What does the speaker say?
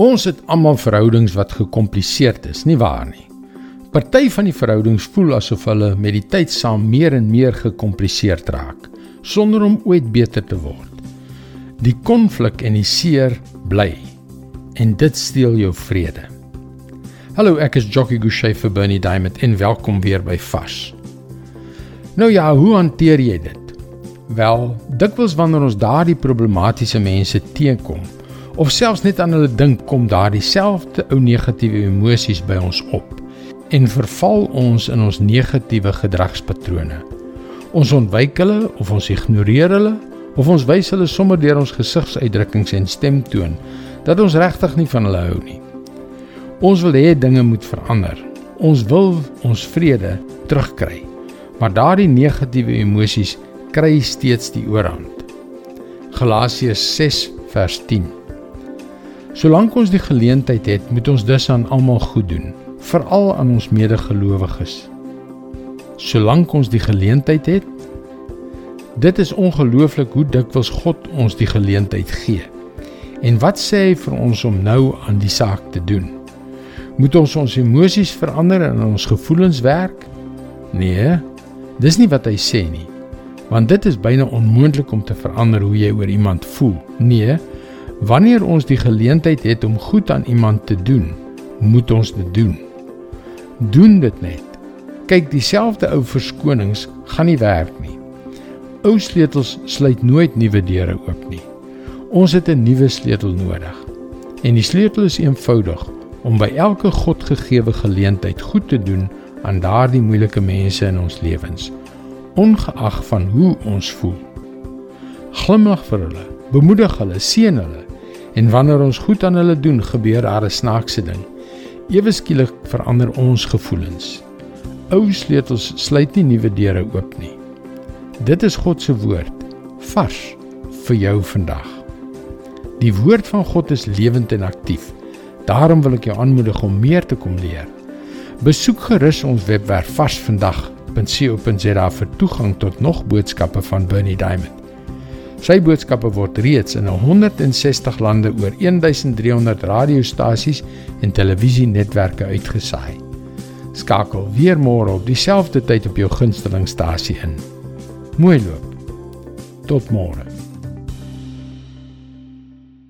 Ons het almal verhoudings wat gekompliseerd is, nie waar nie? Party van die verhoudings voel asof hulle met die tyd saam meer en meer gekompliseerd raak sonder om ooit beter te word. Die konflik en die seer bly en dit steel jou vrede. Hallo, ek is Jockey Gouchee vir Bernie Diamond en welkom weer by Fas. Nou ja, hoe hanteer jy dit? Wel, dikwels wanneer ons daardie problematiese mense teekom of selfs net aan hulle dink, kom daardie selfde ou negatiewe emosies by ons op en verval ons in ons negatiewe gedragspatrone. Ons ontwyk hulle of ons ignoreer hulle of ons wys hulle sommer deur ons gesigsuitdrukkings en stemtoon dat ons regtig nie van hulle hou nie. Ons wil hê dinge moet verander. Ons wil ons vrede terugkry. Maar daardie negatiewe emosies kry steeds die oorhand. Galasiërs 6 vers 10. Solank ons die geleentheid het, moet ons dus aan almal goed doen veral aan ons medegelowiges. Solank ons die geleentheid het, dit is ongelooflik hoe dikwels God ons die geleentheid gee. En wat sê hy vir ons om nou aan die saak te doen? Moet ons ons emosies verander en ons gevoelens werk? Nee, dis nie wat hy sê nie. Want dit is byna onmoontlik om te verander hoe jy oor iemand voel. Nee, wanneer ons die geleentheid het om goed aan iemand te doen, moet ons dit doen doen dit net. Kyk, dieselfde ou verskonings gaan nie werk nie. Ou sleutels sluit nooit nuwe deure oop nie. Ons het 'n nuwe sleutel nodig. En die sleutel is eenvoudig om by elke Godgegewe geleentheid goed te doen aan daardie moeilike mense in ons lewens, ongeag van hoe ons voel. Glimlag vir hulle, bemoedig hulle, seën hulle. En wanneer ons goed aan hulle doen, gebeur daar 'n snaakse ding. Ewe skielik verander ons gevoelens. Ou sleutels sluit nie nuwe deure oop nie. Dit is God se woord, vars vir jou vandag. Die woord van God is lewend en aktief. Daarom wil ek jou aanmoedig om meer te kom leer. Besoek gerus ons webwerf varsvandag.co.za vir toegang tot nog boodskappe van Bernie Diamond. Sy boodskappe word reeds in 160 lande oor 1300 radiostasies en televisienetwerke uitgesaai. Skakel weer môre op dieselfde tyd op jou gunstelingstasie in. Mooi loop. Tot môre.